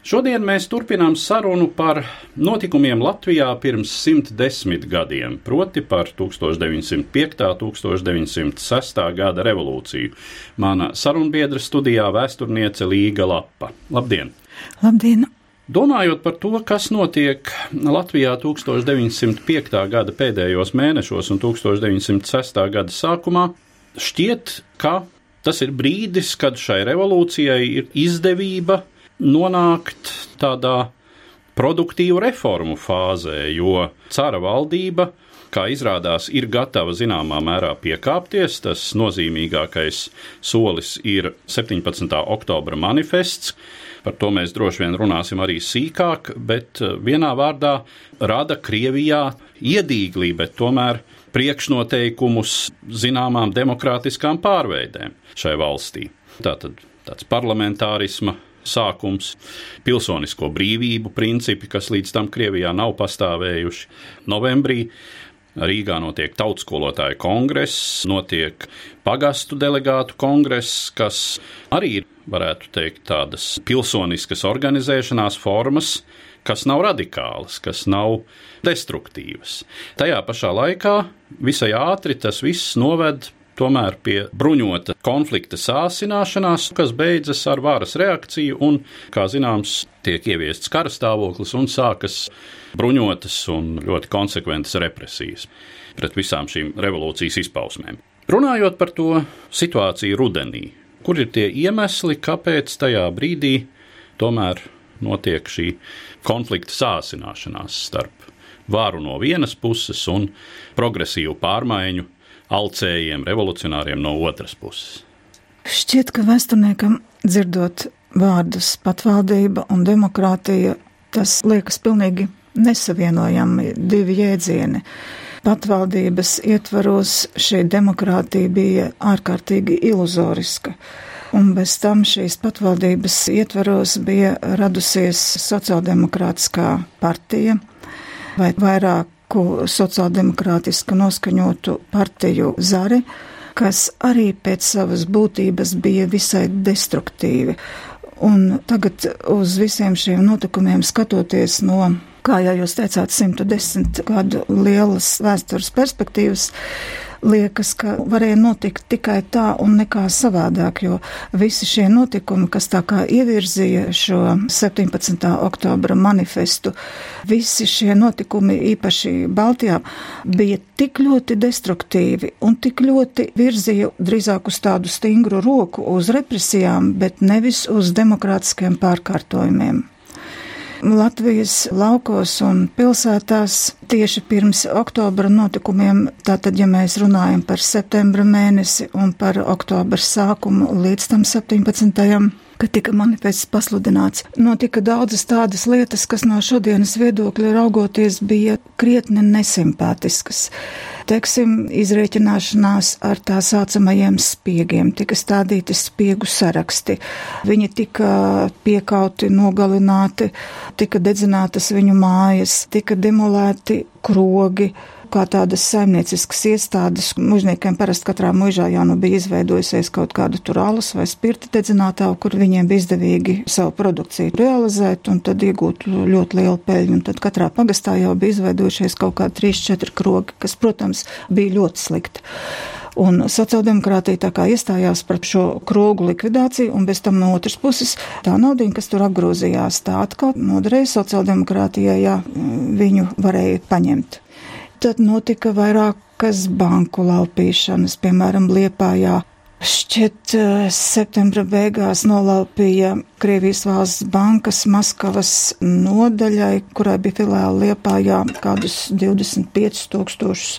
Šodien mēs turpinām sarunu par notikumiem Latvijā pirms 110 gadiem, proti par 1905. un 1906. gada revolūciju. Mana sarunbiedra studijā vēsturniece Līga Lapa. Labdien! Labdien! Domājot par to, kas notiek Latvijā 1905. gada pēdējos mēnešos un 1906. gada sākumā, šķiet, ka tas ir brīdis, kad šai revolūcijai ir izdevība nonākt tādā produktīvu reformu fāzē, jo cara valdība, kā izrādās, ir gatava zināmā mērā piekāpties. Tas nozīmīgākais solis ir 17. oktobra manifests. Par to mēs droši vien runāsim arī sīkāk, bet vienā vārdā rada Krievijā iedīglī, bet tomēr priekšnoteikumus zināmām demokrātiskām pārveidēm šai valstī. Tātad tāds parlamentārisma sākums, pilsonisko brīvību principi, kas līdz tam Krievijā nav pastāvējuši. Novembrī Rīgā notiek tautskolotāju kongress, notiek pagastu delegātu kongress, kas arī ir, varētu teikt, tādas pilsoniskas organizēšanās formas, kas nav radikālas, kas nav destruktīvas. Tajā pašā laikā visai ātri tas viss noved tomēr pie bruņota konflikta sāsināšanās, kas beidzas ar varas reakciju, un, kā zināms, tiek ieviests karstāvoklis un sākas bruņotas un ļoti konsekventas represijas pret visām šīm revolūcijas izpausmēm. Runājot par to situāciju rudenī, kur ir tie iemesli, kāpēc tajā brīdī tomēr notiek šī konflikta sāsināšanās starp varu no vienas puses un progresīvu pārmaiņu alcējiem, revolucionāriem no otras puses. Šķiet, ka vēsturniekam dzirdot vārdus patvaldība un demokrātija, tas liekas pilnīgi nesavienojami divi jēdzieni. Patvaldības ietvaros šī demokrātija bija ārkārtīgi iluzoriska. Un bez tam šīs patvaldības ietvaros bija radusies sociāldemokrātiskā partija, vai vairāk sociāldemokrātiski noskaņotu partiju zari, kas arī pēc savas būtības bija visai destruktīvi. Un tagad uz visiem šiem notikumiem skatoties no, kā jau jūs teicāt, 110 gadu lielas vēstures perspektīvas, liekas, ka varēja notikt tikai tā un nekā savādāk, jo visi šie notikumi, kas tā kā ievirzīja šo 17. oktobra manifestu, visi šie notikumi, īpaši Baltijā, bija tik ļoti destruktīvi un tik ļoti virzīja drīzāk uz tādu stingru roku uz represijām, bet nevis uz demokrātiskiem pārkārtojumiem. Latvijas laukos un pilsētās tieši pirms oktobra notikumiem, tātad, ja mēs runājam par septembra mēnesi un par oktobra sākumu līdz tam 17 kad tika manifests pasludināts. Notika daudzas tādas lietas, kas no šodienas viedokļa raugoties bija krietni nesimpātiskas. Teiksim, izrēķināšanās ar tā saucamajiem spiegiem, tika stādīti spiegu saraksti. Viņi tika piekauti, nogalināti, tika dedzinātas viņu mājas, tika demolēti krogi kā tādas saimnieciskas iestādes. Mužniekiem parasti katrā mužā jau nu bija izveidojusies kaut kāda tur alus vai spirta dedzinātāja, kur viņiem bija izdevīgi savu produkciju realizēt un tad iegūt ļoti lielu peļņu. Un tad katrā pagastā jau bija izveidojušies kaut kādi 3-4 krogi, kas, protams, bija ļoti slikti. Un sociāldemokrātija tā kā iestājās par šo krogu likvidāciju, un bez tam no otras puses tā nauda, kas tur apgrozījās, tā atkal noderēja sociāldemokrātijai, ja viņu varēja paņemt. Tad notika vairākas banku laupīšanas, piemēram, Liepājā Šķiet, septembra beigās nolaupīja Krievijas valsts bankas Maskavas nodaļai, kurai bija filiāli Liepājā, kādus 25 tūkstošus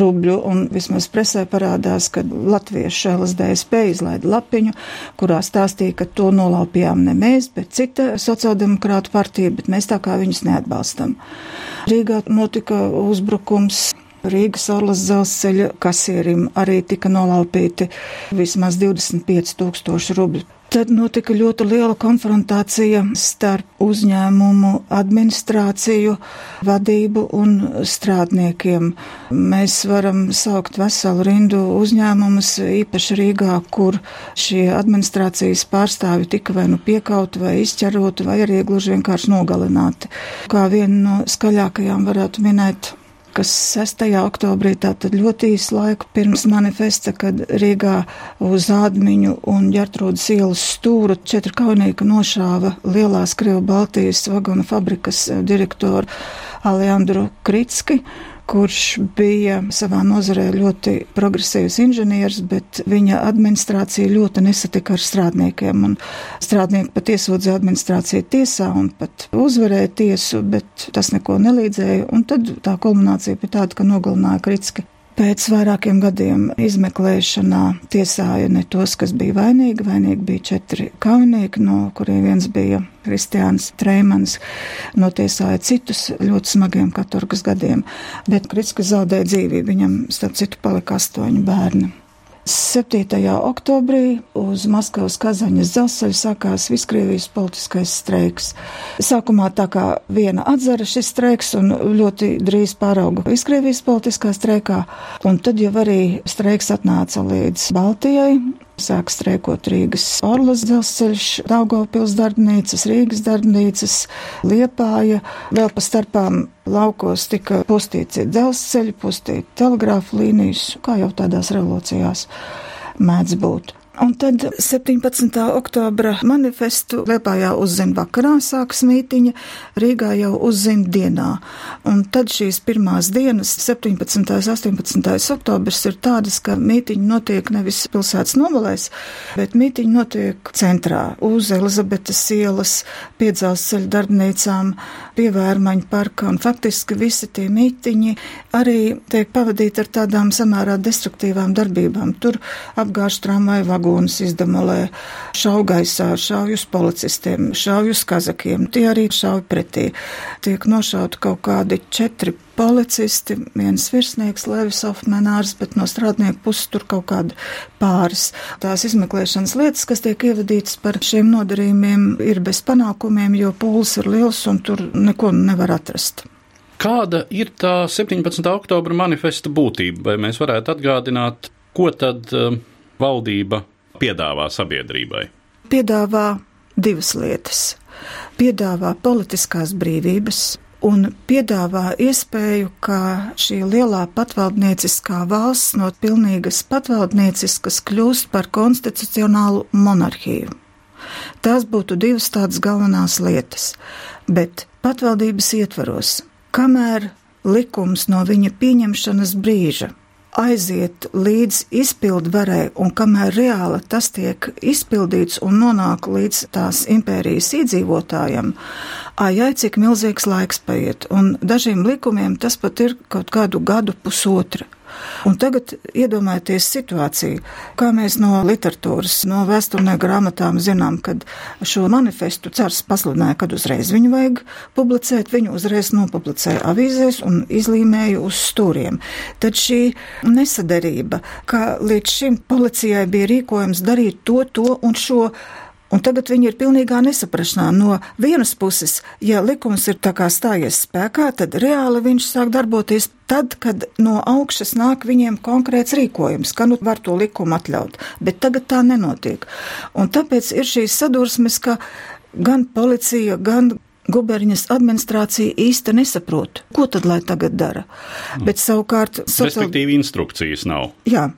rubļu, un vismaz presē parādās, ka latviešu LSDSP izlaida lapiņu, kurā stāstīja, ka to nolaupījām ne mēs, bet cita sociāldemokrāta partija, bet mēs tā kā viņus neatbalstam. Rīgā notika uzbrukums Rīgas Orlas dzelzceļa kasierim arī tika nolaupīti vismaz 25 tūkstoši rubļu. Tad notika ļoti liela konfrontācija starp uzņēmumu administrāciju, vadību un strādniekiem. Mēs varam saukt veselu rindu uzņēmumus, īpaši Rīgā, kur šie administrācijas pārstāvi tika vai nu piekauti, vai izķeroti, vai arī gluži vienkārši nogalināti. Kā vienu no skaļākajām varētu minēt kas 6. oktobrī, tātad ļoti īsu laiku pirms manifesta, kad Rīgā uz Ādmiņu un Ģertrūdas ielas stūra četri kaunīgi nošāva lielās Krievu Baltijas vagona fabrikas direktoru Aleandru Kritski kurš bija savā nozarē ļoti progresīvs inženieris, bet viņa administrācija ļoti nesatika ar strādniekiem. Un strādnieki pat iesūdzēja administrāciju tiesā un pat uzvarēja tiesu, bet tas neko nelīdzēja. Un tad tā kulminācija bija tāda, ka nogalināja Kritski. Pēc vairākiem gadiem izmeklēšanā tiesāja ne tos, kas bija vainīgi. Vainīgi bija četri kaujinieki, no kuriem viens bija Kristiāns Treimans. Notiesāja citus ļoti smagiem katorgas gadiem, bet Kritska zaudēja dzīvību. Viņam, starp citu, palika astoņi bērni. 7. oktobrī uz Maskavas Kazaņas dzelzceļa sākās Viskrievijas politiskais streiks. Sākumā tā kā viena atzara šis streiks un ļoti drīz pārauga Viskrievijas politiskā streikā, un tad jau arī streiks atnāca līdz Baltijai, Sāk streikot Rīgas Orlas dzelzceļš, Daugavpils darbnīcas, Rīgas darbnīcas, Liepāja. Vēl pa starpām laukos tika pustīti dzelzceļi, pustīti telegrāfu līnijas, kā jau tādās revolūcijās mēdz būt. Un tad 17. oktobra manifestu Liepājā uzzina vakarā sākas mītiņa, Rīgā jau uzzina dienā. Un tad šīs pirmās dienas, 17. un 18. oktobrs, ir tādas, ka mītiņa notiek nevis pilsētas nomalēs, bet mītiņa notiek centrā, uz Elizabetes ielas, piedzāsceļa darbnīcām, pievērmaņu parka, un faktiski visi tie mītiņi arī tiek pavadīti ar tādām samērā destruktīvām darbībām. Tur apgāž tramvaju vagūnus izdemolē, šauj gaisā, šauj uz policistiem, šauj uz kazakiem, tie arī šauj pretī. Tiek nošauti kaut kādi četri policisti, viens virsnieks, Levis Ofmenārs, bet no strādnieku puses tur kaut kāda pāris. Tās izmeklēšanas lietas, kas tiek ievadītas par šiem nodarījumiem, ir bez panākumiem, jo pūles ir liels un tur neko nevar atrast. Kāda ir tā 17. oktobra manifesta būtība? Vai mēs varētu atgādināt, ko tad uh, valdība piedāvā sabiedrībai? Piedāvā divas lietas. Piedāvā politiskās brīvības, un piedāvā iespēju, ka šī lielā patvaldnieciskā valsts no pilnīgas patvaldnieciskas kļūst par konstitucionālu monarhiju. Tās būtu divas tādas galvenās lietas, bet patvaldības ietvaros, kamēr likums no viņa pieņemšanas brīža aiziet līdz izpildvarai, un kamēr reāli tas tiek izpildīts un nonāk līdz tās impērijas iedzīvotājiem, ai, ai, cik milzīgs laiks paiet, un dažiem likumiem tas pat ir kaut kādu gadu pusotra. Un tagad iedomājieties situāciju, kā mēs no literatūras, no vēsturnieku grāmatām zinām, kad šo manifestu cars pasludināja, kad uzreiz viņu vajag publicēt, viņu uzreiz nopublicēja avīzēs un izlīmēja uz stūriem. Tad šī nesadarība, kā līdz šim policijai bija rīkojums darīt to, to un šo Un tagad viņi ir pilnīgā nesaprašanā. No vienas puses, ja likums ir tā kā stājies spēkā, tad reāli viņš sāk darboties tad, kad no augšas nāk viņiem konkrēts rīkojums, ka nu var to likumu atļaut. Bet tagad tā nenotiek. Un tāpēc ir šīs sadursmes, ka gan policija, gan guberņas administrācija īsti nesaprot, ko tad lai tagad dara. Mm. Bet savukārt. Social... Respektīvi, instrukcijas nav. Jā,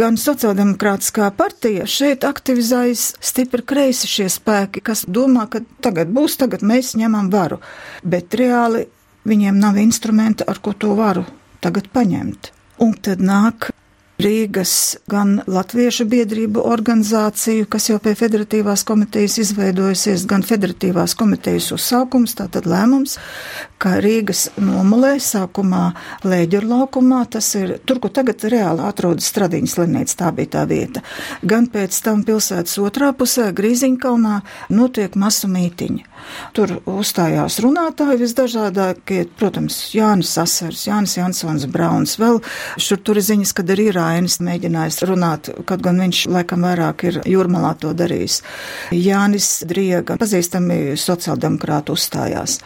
gan sociāldemokrātiskā partija šeit aktivizējas stipri kreisi šie spēki, kas domā, ka tagad būs, tagad mēs ņemam varu. Bet reāli viņiem nav instrumenta, ar ko to varu tagad paņemt. Un tad nāk Rīgas gan Latviešu biedrību organizāciju, kas jau pie federatīvās komitejas izveidojusies, gan federatīvās komitejas uzsaukums, tātad lēmums, ka Rīgas nomulē sākumā Lēģur laukumā, tas ir tur, kur tagad reāli atrodas Stradiņas slimnīca, tā bija tā vieta. Gan pēc tam pilsētas otrā pusē, Grīziņkalnā, notiek masu mītiņi. Tur uzstājās runātāji visdažādākie, protams, Jānis Asars, Jānis Jansons Brauns, vēl šur tur ir ziņas, kad arī Rainis mēģinājis runāt, kaut gan viņš laikam vairāk ir jūrmalā to darījis. Jānis Driega, pazīstami sociāldemokrāti uzstājās.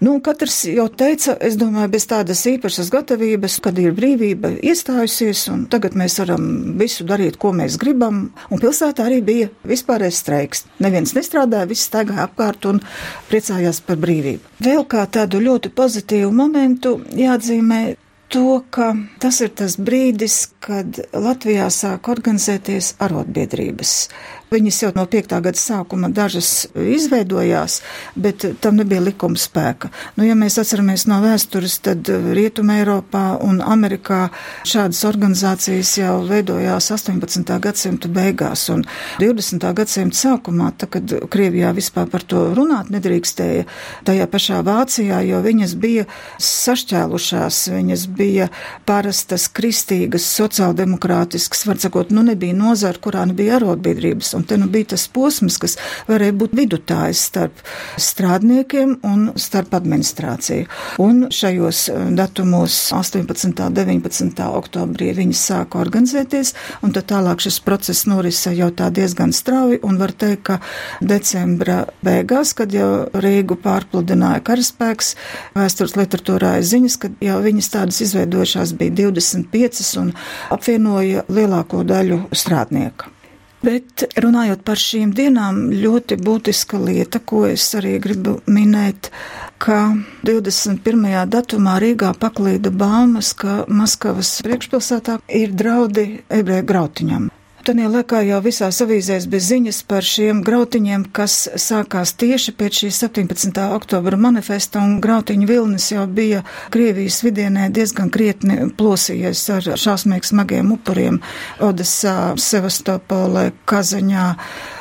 Nu, katrs jau teica, es domāju, bez tādas īpašas gatavības, kad ir brīvība iestājusies, un tagad mēs varam visu darīt, ko mēs gribam. Un pilsētā arī bija vispārējais streiks. Neviens nestrādāja, viss staigāja apkārt un priecājās par brīvību. Vēl kā tādu ļoti pozitīvu momentu jāatzīmē to, ka tas ir tas brīdis, kad Latvijā sāk organizēties arotbiedrības. Viņas jau no 5. gada sākuma dažas izveidojās, bet tam nebija likuma spēka. Nu, ja mēs atceramies no vēstures, tad Rietuma Eiropā un Amerikā šādas organizācijas jau veidojās 18. gadsimta beigās un 20. gadsimta sākumā, tā, kad Krievijā vispār par to runāt nedrīkstēja, tajā pašā Vācijā, jo viņas bija sašķēlušās, viņas bija parastas, kristīgas, sociāldemokrātiskas, var sakot, nu nebija nozara, kurā nebija arotbiedrības un te nu bija tas posms, kas varēja būt vidutājs starp strādniekiem un starp administrāciju. Un šajos eh, datumos 18. un 19. oktobrī viņi sāka organizēties, un tad tālāk šis process norisa jau tā diezgan strauji, un var teikt, ka decembra beigās, kad jau Rīgu pārpludināja karaspēks, vēstures literatūrā ir ziņas, ka jau viņas tādas izveidojušās bija 25 un apvienoja lielāko daļu strādnieku. Bet runājot par šīm dienām, ļoti būtiska lieta, ko es arī gribu minēt, ka 21. datumā Rīgā paklīda baumas, ka Maskavas priekšpilsētā ir draudi ebreju grautiņam. Tanī laikā jau visās avīzēs bez ziņas par šiem grautiņiem, kas sākās tieši pēc šī 17. oktobra manifesta, un grautiņu vilnis jau bija Krievijas vidienē diezgan krietni plosījies ar šausmīgi smagiem upuriem Odesā, Sevastopolē, Kazaņā.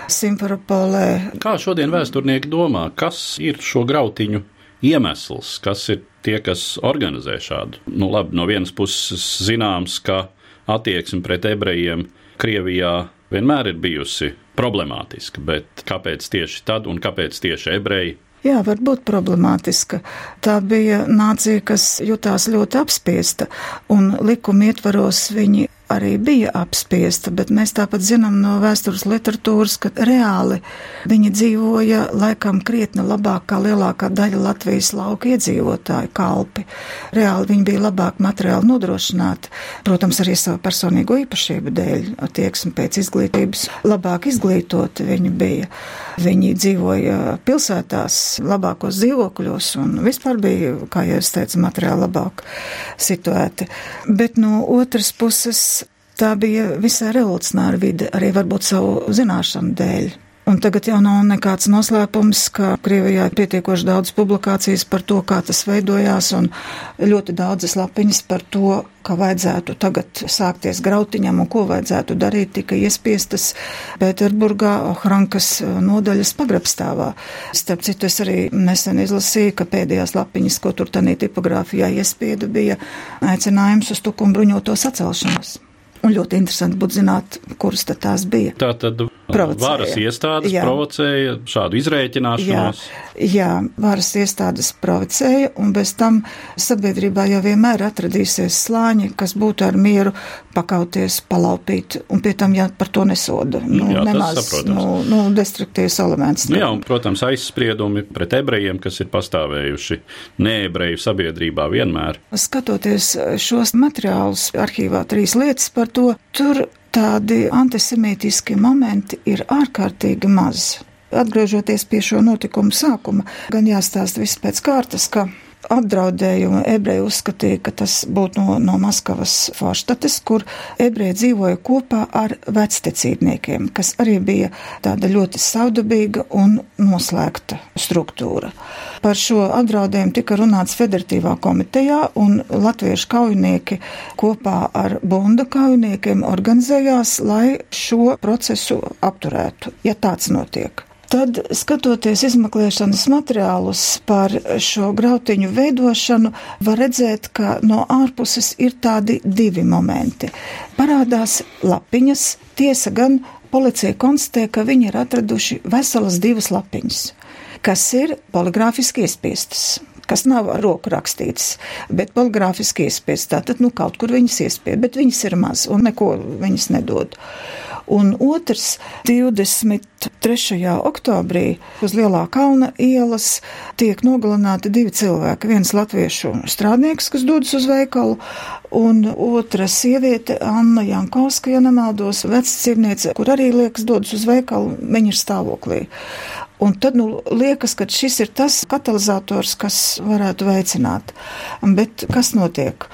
Simferopolē. Kā šodien vēsturnieki domā, kas ir šo grautiņu iemesls, kas ir tie, kas organizē šādu? Nu, labi, no vienas puses zināms, ka attieksme pret ebrejiem Krievijā vienmēr ir bijusi problemātiska, bet kāpēc tieši tad un kāpēc tieši ebreji? Jā, var būt problemātiska. Tā bija nācija, kas jutās ļoti apspiesta, un likuma ietvaros viņi arī bija apspiesta, bet mēs tāpat zinām no vēstures literatūras, ka reāli viņi dzīvoja laikam krietni labāk kā lielākā daļa Latvijas lauka iedzīvotāju kalpi. Reāli viņi bija labāk materiāli nodrošināti, protams, arī savu personīgo īpašību dēļ, attieksmi pēc izglītības, labāk izglītoti viņi bija. Viņi dzīvoja pilsētās, labākos dzīvokļos un vispār bija, kā jau es teicu, materiāli labāk situēti. Bet no otras puses tā bija visai revolucionāra vide, arī varbūt savu zināšanu dēļ. Un tagad jau nav nekāds noslēpums, ka Krievijā ir pietiekoši daudz publikācijas par to, kā tas veidojās, un ļoti daudzas lapiņas par to, ka vajadzētu tagad sākties grautiņam un ko vajadzētu darīt, tika iespiestas Pēterburgā Ohrankas nodaļas pagrabstāvā. Starp citu, es arī nesen izlasīju, ka pēdējās lapiņas, ko tur tanī tipogrāfijā iespieda, bija aicinājums uz tukumu bruņoto sacelšanos. Un ļoti interesanti būtu zināt, kuras tās bija. Tā tad provocēja. varas iestādes jā. provocēja šādu izrēķināšanos. Jā, jā, varas iestādes provocēja, un bez tam sabiedrībā jau vienmēr atradīsies slāņi, kas būtu ar mieru pakauties, palaupīt, un pie tam, ja par to nesoda, nu, jā, nemaz, nu, nu, destruktīvs elements. Nu, jā, un, protams, aizspriedumi pret ebrejiem, kas ir pastāvējuši neebreju sabiedrībā vienmēr. Skatoties šos materiālus arhīvā trīs lietas par to, tur tādi antisemītiski momenti ir ārkārtīgi maz. Atgriežoties pie šo notikumu sākuma, gan jāstāsta viss pēc kārtas, ka apdraudējumu ebreji uzskatīja, ka tas būtu no, no Maskavas Forštates, kur ebreji dzīvoja kopā ar vectecībniekiem, kas arī bija tāda ļoti savdabīga un noslēgta struktūra. Par šo apdraudējumu tika runāts Federatīvā komitejā, un latviešu kaujinieki kopā ar bunda kaujiniekiem organizējās, lai šo procesu apturētu, ja tāds notiek. Tad, skatoties izmeklēšanas materiālus par šo grautiņu veidošanu, var redzēt, ka no ārpuses ir tādi divi momenti. Parādās lapiņas, tiesa gan policija konstatē, ka viņi ir atraduši veselas divas lapiņas kas ir poligrāfiski iespiestas kas nav ar roku rakstīts, bet poligrāfiski iespiestas. Tātad, nu, kaut kur viņas iespied, bet viņas ir maz un neko viņas nedod. Un otrs, 23. oktobrī uz Lielā kalna ielas tiek nogalināti divi cilvēki. Viens latviešu strādnieks, kas dodas uz veikalu, un otra sieviete, Anna Jankovska, ja nemaldos, vecs dzīvniece, kur arī liekas dodas uz veikalu, viņa ir stāvoklī. Un tad nu, liekas, ka šis ir tas katalizators, kas varētu veicināt. Bet kas notiek?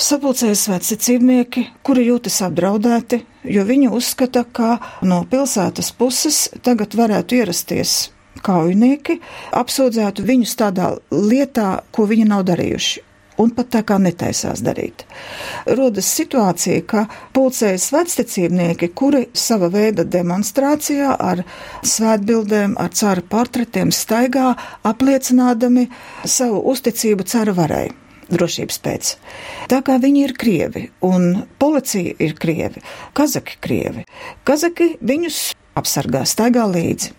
Sapulcējas vecicībnieki, kuri jūtas apdraudēti, jo viņi uzskata, ka no pilsētas puses tagad varētu ierasties kaujinieki, apsūdzētu viņus tādā lietā, ko viņi nav darījuši un pat tā kā netaisās darīt. Rodas situācija, ka pulcējas vecticībnieki, kuri sava veida demonstrācijā ar svētbildēm, ar cara portretiem staigā, apliecinādami savu uzticību cara varai drošības pēc. Tā kā viņi ir krievi un policija ir krievi, kazaki krievi, kazaki viņus apsargā, staigā līdzi.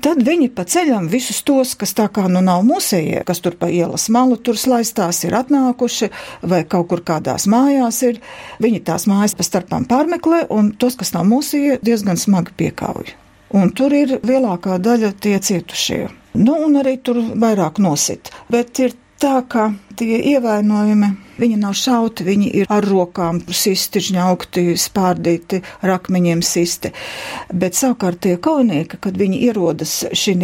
Tad viņi pa ceļam visus tos, kas tā kā nu nav mūsējie, kas tur pa ielas malu tur slaistās, ir atnākuši vai kaut kur kādās mājās ir, viņi tās mājas pa starpām pārmeklē un tos, kas nav mūsējie, diezgan smagi piekauj. Un tur ir lielākā daļa tie cietušie. Nu, un arī tur vairāk nosit. Bet ir tā, ka tie ievainojumi, viņi nav šauti, viņi ir ar rokām sisti, žņaukti, spārdīti, ar akmeņiem sisti. Bet savukārt tie kaunieki, kad viņi ierodas šī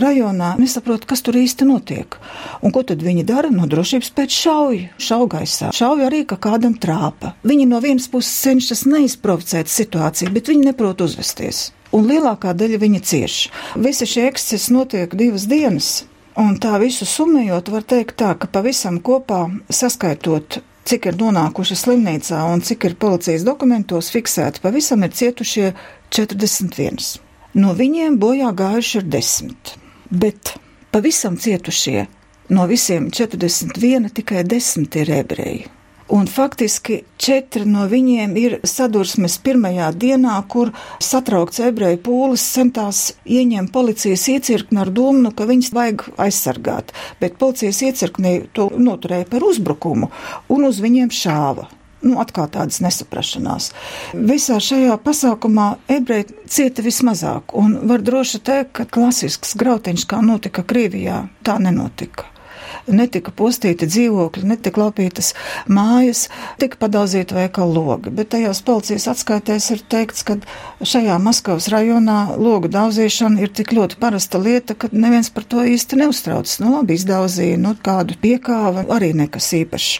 rajonā, nesaprot, kas tur īsti notiek. Un ko tad viņi dara? No drošības pēc šauj, šaugaisā. Šauj arī, ka kādam trāpa. Viņi no vienas puses cenšas neizprovocēt situāciju, bet viņi neprot uzvesties. Un lielākā daļa viņa cieš. Visi šie ekscesi notiek divas dienas. Un tā visu summējot, var teikt tā, ka pavisam kopā saskaitot, cik ir nonākuši slimnīcā un cik ir policijas dokumentos fiksēti, pavisam ir cietušie 41. No viņiem bojā gājuši ir 10, bet pavisam cietušie no visiem 41 tikai 10 ir ebreji. Un faktiski četri no viņiem ir sadursmes pirmajā dienā, kur satraukts ebreju pūlis centās ieņemt policijas iecirkni ar domu, nu, ka viņus vajag aizsargāt. Bet policijas iecirknī to noturēja par uzbrukumu un uz viņiem šāva. Nu, atkal tādas nesaprašanās. Visā šajā pasākumā ebreji cieta vismazāk, un var droši teikt, ka klasisks grautiņš, kā notika Krievijā, tā nenotika netika postīti dzīvokļi, netika lapītas mājas, tika padauzīta veikalu logi. Bet tajās policijas atskaitēs ir teikts, ka šajā Maskavas rajonā logu daudzīšana ir tik ļoti parasta lieta, ka neviens par to īsti neuztraucas. Nu, labi, izdauzīja, nu, kādu piekāva, arī nekas īpašs.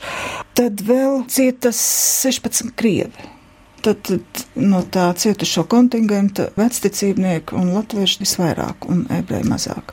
Tad vēl cietas 16 krievi. Tad, tad no tā cietušo kontingenta vecticībnieku un latviešu visvairāk un ebreju mazāk.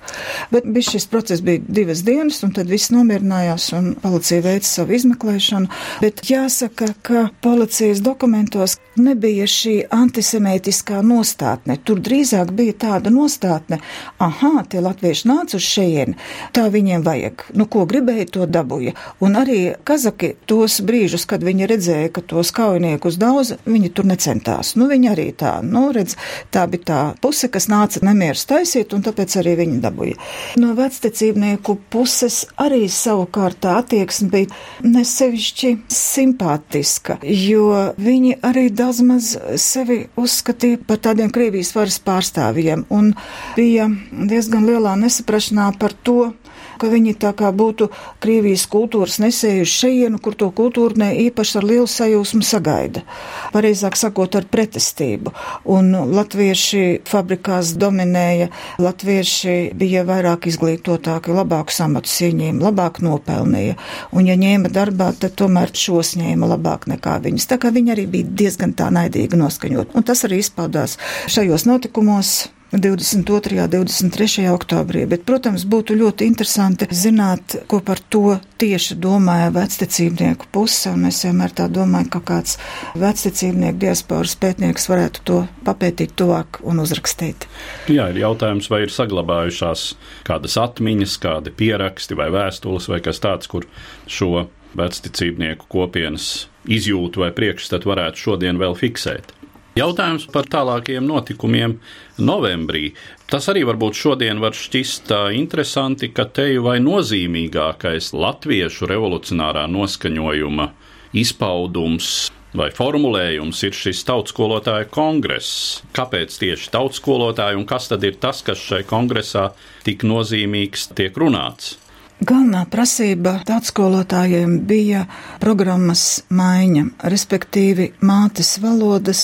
Bet šis process bija divas dienas, un tad viss nomierinājās, un policija veica savu izmeklēšanu. Bet jāsaka, ka policijas dokumentos nebija šī antisemētiskā nostātne. Tur drīzāk bija tāda nostātne, aha, tie latvieši nāca uz šejieni, tā viņiem vajag. Nu, ko gribēja, to dabūja. Un arī kazaki tos brīžus, kad viņi redzēja, ka tos kaujiniekus daudz, viņi tur necentās. Nu, viņi arī tā, nu, redz, tā bija tā puse, kas nāca nemieru taisīt, un tāpēc arī viņi dabūja. No vectecībnieku puses arī savukārt tā attieksme bija nesevišķi simpātiska, jo viņi arī daudz maz sevi uzskatīja par tādiem Krievijas varas pārstāvjiem, un bija diezgan lielā nesaprašanā par to, ka viņi tā kā būtu Krievijas kultūras nesējuši šejienu, kur to kultūru ne īpaši ar lielu sajūsmu sagaida. Pareizāk sakot, ar pretestību. Un latvieši fabrikās dominēja, latvieši bija vairāk izglītotāki, labāku samatu ieņēma, labāk nopelnīja. Un ja ņēma darbā, tad tomēr šos ņēma labāk nekā viņus. Tā kā viņi arī bija diezgan tā naidīgi noskaņot. Un tas arī izpaudās šajos notikumos 22. un 23. oktobrī. Bet, protams, būtu ļoti interesanti zināt, ko par to tieši domāja vecticībnieku puse. Es vienmēr tā domāju, ka kāds vecticībnieku diasporas pētnieks varētu to papētīt tuvāk un uzrakstīt. Jā, ir jautājums, vai ir saglabājušās kādas atmiņas, kādi pieraksti vai vēstules vai kas tāds, kur šo vecticībnieku kopienas izjūtu vai priekšstatu varētu šodien vēl fiksēt. Jautājums par tālākajiem notikumiem novembrī. Tas arī varbūt šodien var šķist interesanti, ka teju vai nozīmīgākais latviešu revolucionārā noskaņojuma izpaudums vai formulējums ir šis tautskolotāju kongress. Kāpēc tieši tautskolotāji un kas tad ir tas, kas šai kongresā tik nozīmīgs tiek runāts? Galvenā prasība tautskolotājiem bija programmas maiņa, respektīvi mātes valodas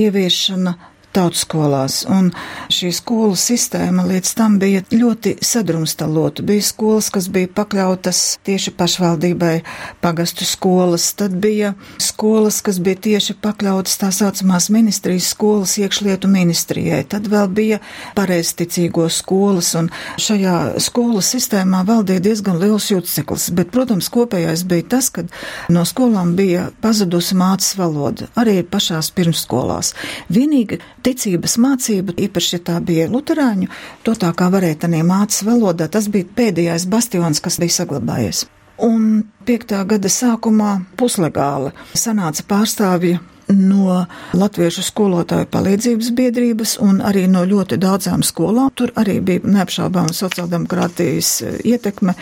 ieviešana tautskolās, un šī skolu sistēma līdz tam bija ļoti sadrumstalota. Bija skolas, kas bija pakļautas tieši pašvaldībai, pagastu skolas, tad bija skolas, kas bija tieši pakļautas tā saucamās ministrijas skolas iekšlietu ministrijai, tad vēl bija pareizticīgo skolas, un šajā skolu sistēmā valdīja diezgan liels jūtcikls, bet, protams, kopējais bija tas, ka no skolām bija pazudusi mācas valoda, arī pašās pirmsskolās. Vienīgi ticības mācība, īpaši, ja tā bija luterāņu, to tā kā varēja tanī mācas valodā, tas bija pēdējais bastions, kas bija saglabājies. Un piektā gada sākumā puslegāli sanāca pārstāvji no Latviešu skolotāju palīdzības biedrības un arī no ļoti daudzām skolām. Tur arī bija neapšaubām sociāldemokrātijas ietekme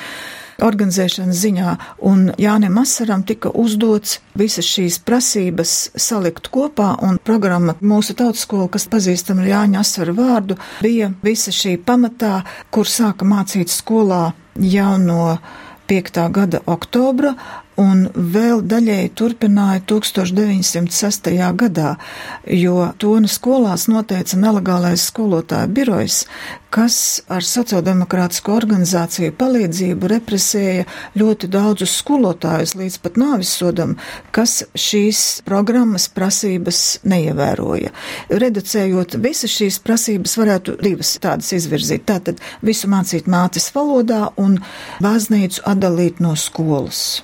organizēšanas ziņā, un Jānim Asaram tika uzdots visas šīs prasības salikt kopā, un programma mūsu tautskola, kas pazīstam ar Jāņa Asara vārdu, bija visa šī pamatā, kur sāka mācīt skolā jau no 5. gada oktobra, un vēl daļēji turpināja 1906. gadā, jo Tona skolās noteica nelegālais skolotāju birojs, kas ar sociāldemokrātisko organizāciju palīdzību represēja ļoti daudzus skolotājus līdz pat nāvisodam, kas šīs programmas prasības neievēroja. Reducējot visas šīs prasības, varētu divas tādas izvirzīt. Tātad visu mācīt mātes valodā un baznīcu atdalīt no skolas.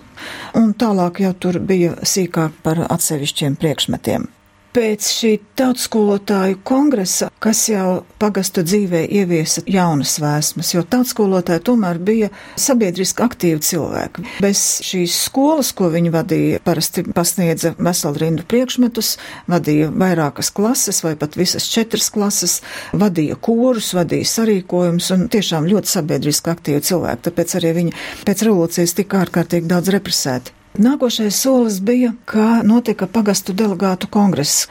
Un tālāk jau tur bija sīkāk par atsevišķiem priekšmetiem pēc šī tautskolotāju kongresa, kas jau pagastu dzīvē ieviesa jaunas vēsmas, jo tautskolotāji tomēr bija sabiedriski aktīvi cilvēki. Bez šīs skolas, ko viņi vadīja, parasti pasniedza veselu rindu priekšmetus, vadīja vairākas klases vai pat visas četras klases, vadīja korus, vadīja sarīkojumus un tiešām ļoti sabiedriski aktīvi cilvēki, tāpēc arī viņi pēc revolūcijas tika ārkārtīgi daudz represēti. Nākošais solis bija, kā notika pagastu delegātu kongress.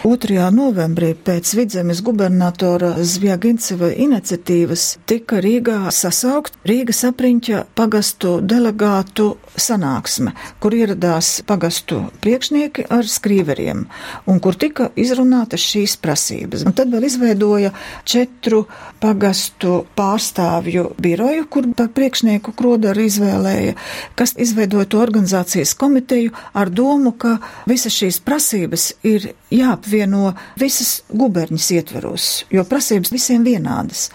2. novembrī pēc vidzemes gubernatora Zvjaginceva iniciatīvas tika Rīgā sasaukt Rīgas apriņķa pagastu delegātu sanāksme, kur ieradās pagastu priekšnieki ar skrīveriem un kur tika izrunātas šīs prasības. Un tad vēl izveidoja četru pagastu pārstāvju biroju, kur par priekšnieku krodaru izvēlēja, kas izveidoja to organizāciju organizācijas komiteju ar domu, ka visas šīs prasības ir jāapvieno visas guberņas ietveros, jo prasības visiem vienādas.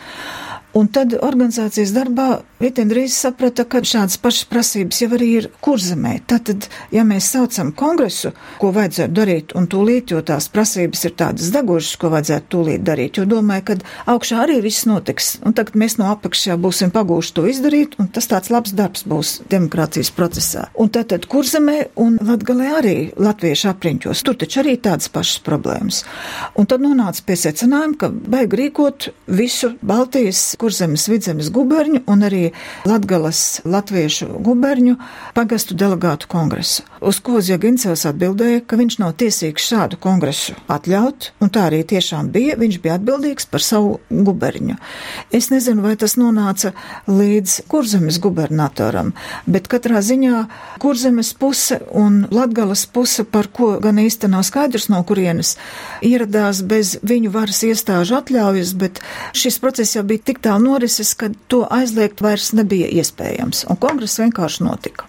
Un tad organizācijas darbā Vitien drīz saprata, ka šādas pašas prasības jau arī ir kurzemē. Tātad, ja mēs saucam kongresu, ko vajadzētu darīt, un tūlīt, jo tās prasības ir tādas degošas, ko vajadzētu tūlīt darīt, jo domāju, ka augšā arī viss notiks, un tagad mēs no apakšā būsim pagūši to izdarīt, un tas tāds labs darbs būs demokrātijas procesā. Un tātad kurzemē un Latgalē arī latviešu apriņķos, tur taču arī tādas pašas problēmas. Un tad nonāca pie secinājuma, ka vajag rīkot visu Baltijas Kurzemes vidzemes guberņu un arī Latgalas latviešu guberņu pagastu delegātu kongresu. Uz ko Zjagincevs atbildēja, ka viņš nav tiesīgs šādu kongresu atļaut, un tā arī tiešām bija, viņš bija atbildīgs par savu guberņu. Es nezinu, vai tas nonāca līdz Kurzemes gubernatoram, bet katrā ziņā Kurzemes puse un Latgalas puse, par ko gan īsti nav skaidrs no kurienes, ieradās bez viņu varas iestāžu atļaujas, bet šis process jau bija tik tālu norises, ka to aizliegt vairs nebija iespējams, un kongress vienkārši notika.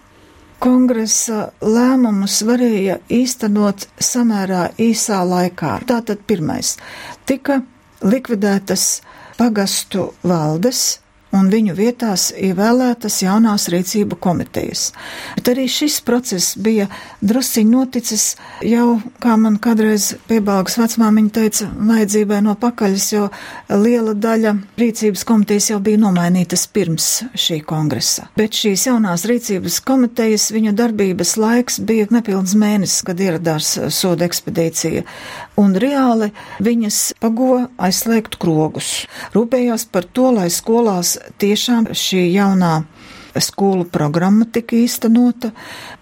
Kongresa lēmumus varēja īstenot samērā īsā laikā. Tātad pirmais tika likvidētas pagastu valdes, un viņu vietās ievēlētas jaunās rīcību komitejas. Bet arī šis process bija drusciņ noticis jau, kā man kādreiz piebalgas vecmāmiņa teica, vajadzībai no pakaļas, jo liela daļa rīcības komitejas jau bija nomainītas pirms šī kongresa. Bet šīs jaunās rīcības komitejas, viņu darbības laiks bija nepilns mēnesis, kad ieradās soda ekspedīcija, un reāli viņas pago aizslēgt krogus. Rūpējās par to, lai skolās tiešām šī jaunā skolu programma tika īstenota,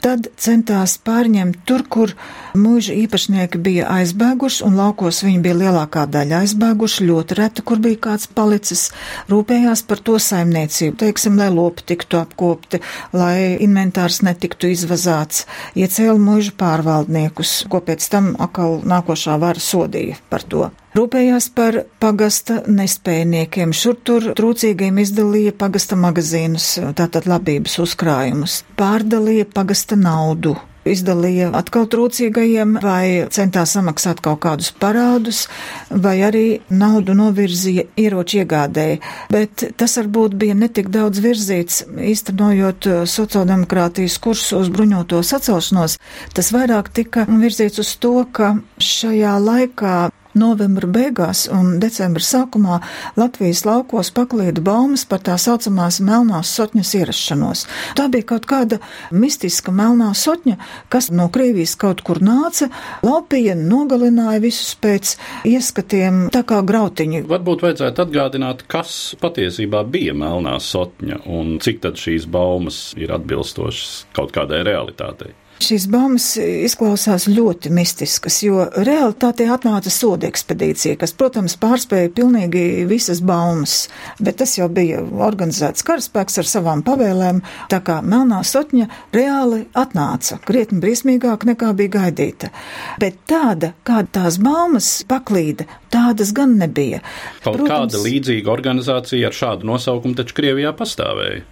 tad centās pārņemt tur, kur mūža īpašnieki bija aizbēguši, un laukos viņi bija lielākā daļa aizbēguši, ļoti reti, kur bija kāds palicis, rūpējās par to saimniecību, teiksim, lai lopi tiktu apkopti, lai inventārs netiktu izvazāts, iecēla mūža pārvaldniekus, ko pēc tam atkal nākošā vara sodīja par to. Rūpējās par pagasta nespējniekiem, šur tur trūcīgiem izdalīja pagasta magazīnus, tātad labības uzkrājumus, pārdalīja pagasta naudu, izdalīja atkal trūcīgajiem, vai centās samaksāt kaut kādus parādus, vai arī naudu novirzīja ieroču iegādēji. Bet tas varbūt bija netik daudz virzīts, īstenojot sociāldemokrātijas kursu uz bruņoto sacelšanos. Tas vairāk tika virzīts uz to, ka šajā laikā novembra beigās un decembra sākumā Latvijas laukos paklīda baumas par tā saucamās melnās sotņas ierašanos. Tā bija kaut kāda mistiska melnā sotņa, kas no Krievijas kaut kur nāca, laupīja, nogalināja visus pēc ieskatiem, tā kā grautiņi. Varbūt vajadzētu atgādināt, kas patiesībā bija melnā sotņa un cik tad šīs baumas ir atbilstošas kaut kādai realitātei. Šīs baumas izklausās ļoti mistiskas, jo realitātē atnāca soda ekspedīcija, kas, protams, pārspēja pilnīgi visas baumas, bet tas jau bija organizēts karaspēks ar savām pavēlēm, tā kā melnā sotņa reāli atnāca, krietni briesmīgāk nekā bija gaidīta. Bet tāda, kāda tās baumas paklīda, tādas gan nebija. Kaut protams, kāda līdzīga organizācija ar šādu nosaukumu taču Krievijā pastāvēja.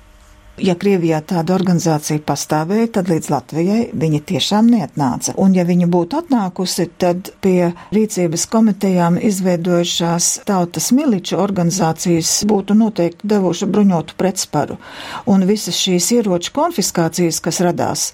Ja Krievijā tāda organizācija pastāvēja, tad līdz Latvijai viņa tiešām neatnāca. Un ja viņa būtu atnākusi, tad pie rīcības komitejām izveidojušās tautas miliču organizācijas būtu noteikti devuši bruņotu pretsparu. Un visas šīs ieroču konfiskācijas, kas radās,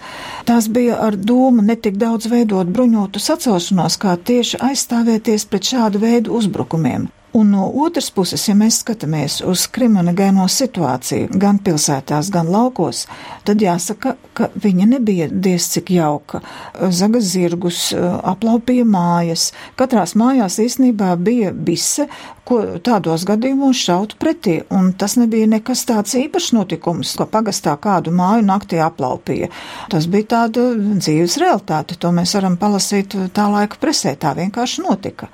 tās bija ar domu netik daudz veidot bruņotu sacelšanos, kā tieši aizstāvēties pret šādu veidu uzbrukumiem. Un no otras puses, ja mēs skatāmies uz kriminogēno situāciju gan pilsētās, gan laukos, tad jāsaka, ka viņa nebija diez cik jauka. Zaga zirgus, aplaupīja mājas. Katrās mājās īstenībā bija bise, ko tādos gadījumos šaut pretī, un tas nebija nekas tāds īpašs notikums, ko pagastā kādu māju naktī aplaupīja. Tas bija tāda dzīves realitāte, to mēs varam palasīt tā laika presē, tā vienkārši notika.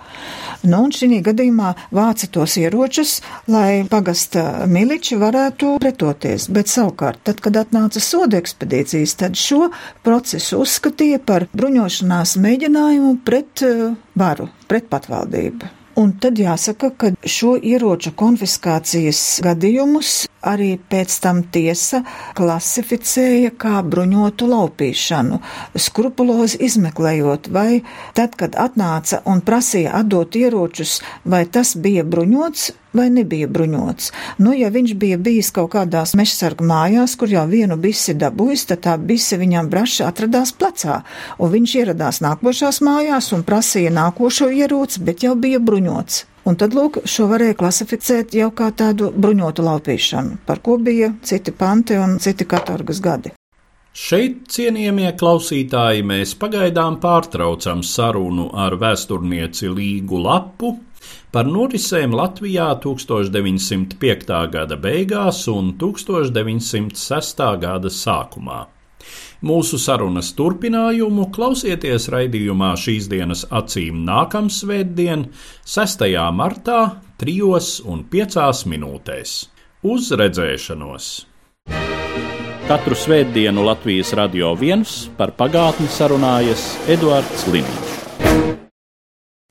Nu, un šī gadījumā vāca tos ieročus, lai pagasta miliči varētu pretoties, bet savukārt, tad, kad atnāca soda ekspedīcijas, tad šo procesu uzskatīja par bruņošanās mēģinājumu pret uh, varu, pret patvaldību. Un tad jāsaka, ka šo ieroču konfiskācijas gadījumus arī pēc tam tiesa klasificēja kā bruņotu laupīšanu, skrupulozi izmeklējot, vai tad, kad atnāca un prasīja atdot ieročus, vai tas bija bruņots vai nebija bruņots. Nu, ja viņš bija bijis kaut kādās mežsargu mājās, kur jau vienu bisi dabūjis, tad tā bise viņam braši atradās plecā, un viņš ieradās nākošās mājās un prasīja nākošo ieroci, bet jau bija bruņots. Un tad, lūk, šo varēja klasificēt jau kā tādu bruņotu laupīšanu, par ko bija citi panti un citi katorgas gadi. Šeit, cienījamie klausītāji, mēs pagaidām pārtraucam sarunu ar vēsturnieci Līgu Lapu par norisēm Latvijā 1905. gada beigās un 1906. gada sākumā. Mūsu sarunas turpinājumu klausieties raidījumā šīs dienas acīm nākamā svētdien, 6. martā, 3 un 5 minūtēs. Uz redzēšanos! Katru svētdienu Latvijas radio viens par pagātni sarunājas Eduards Liniņš.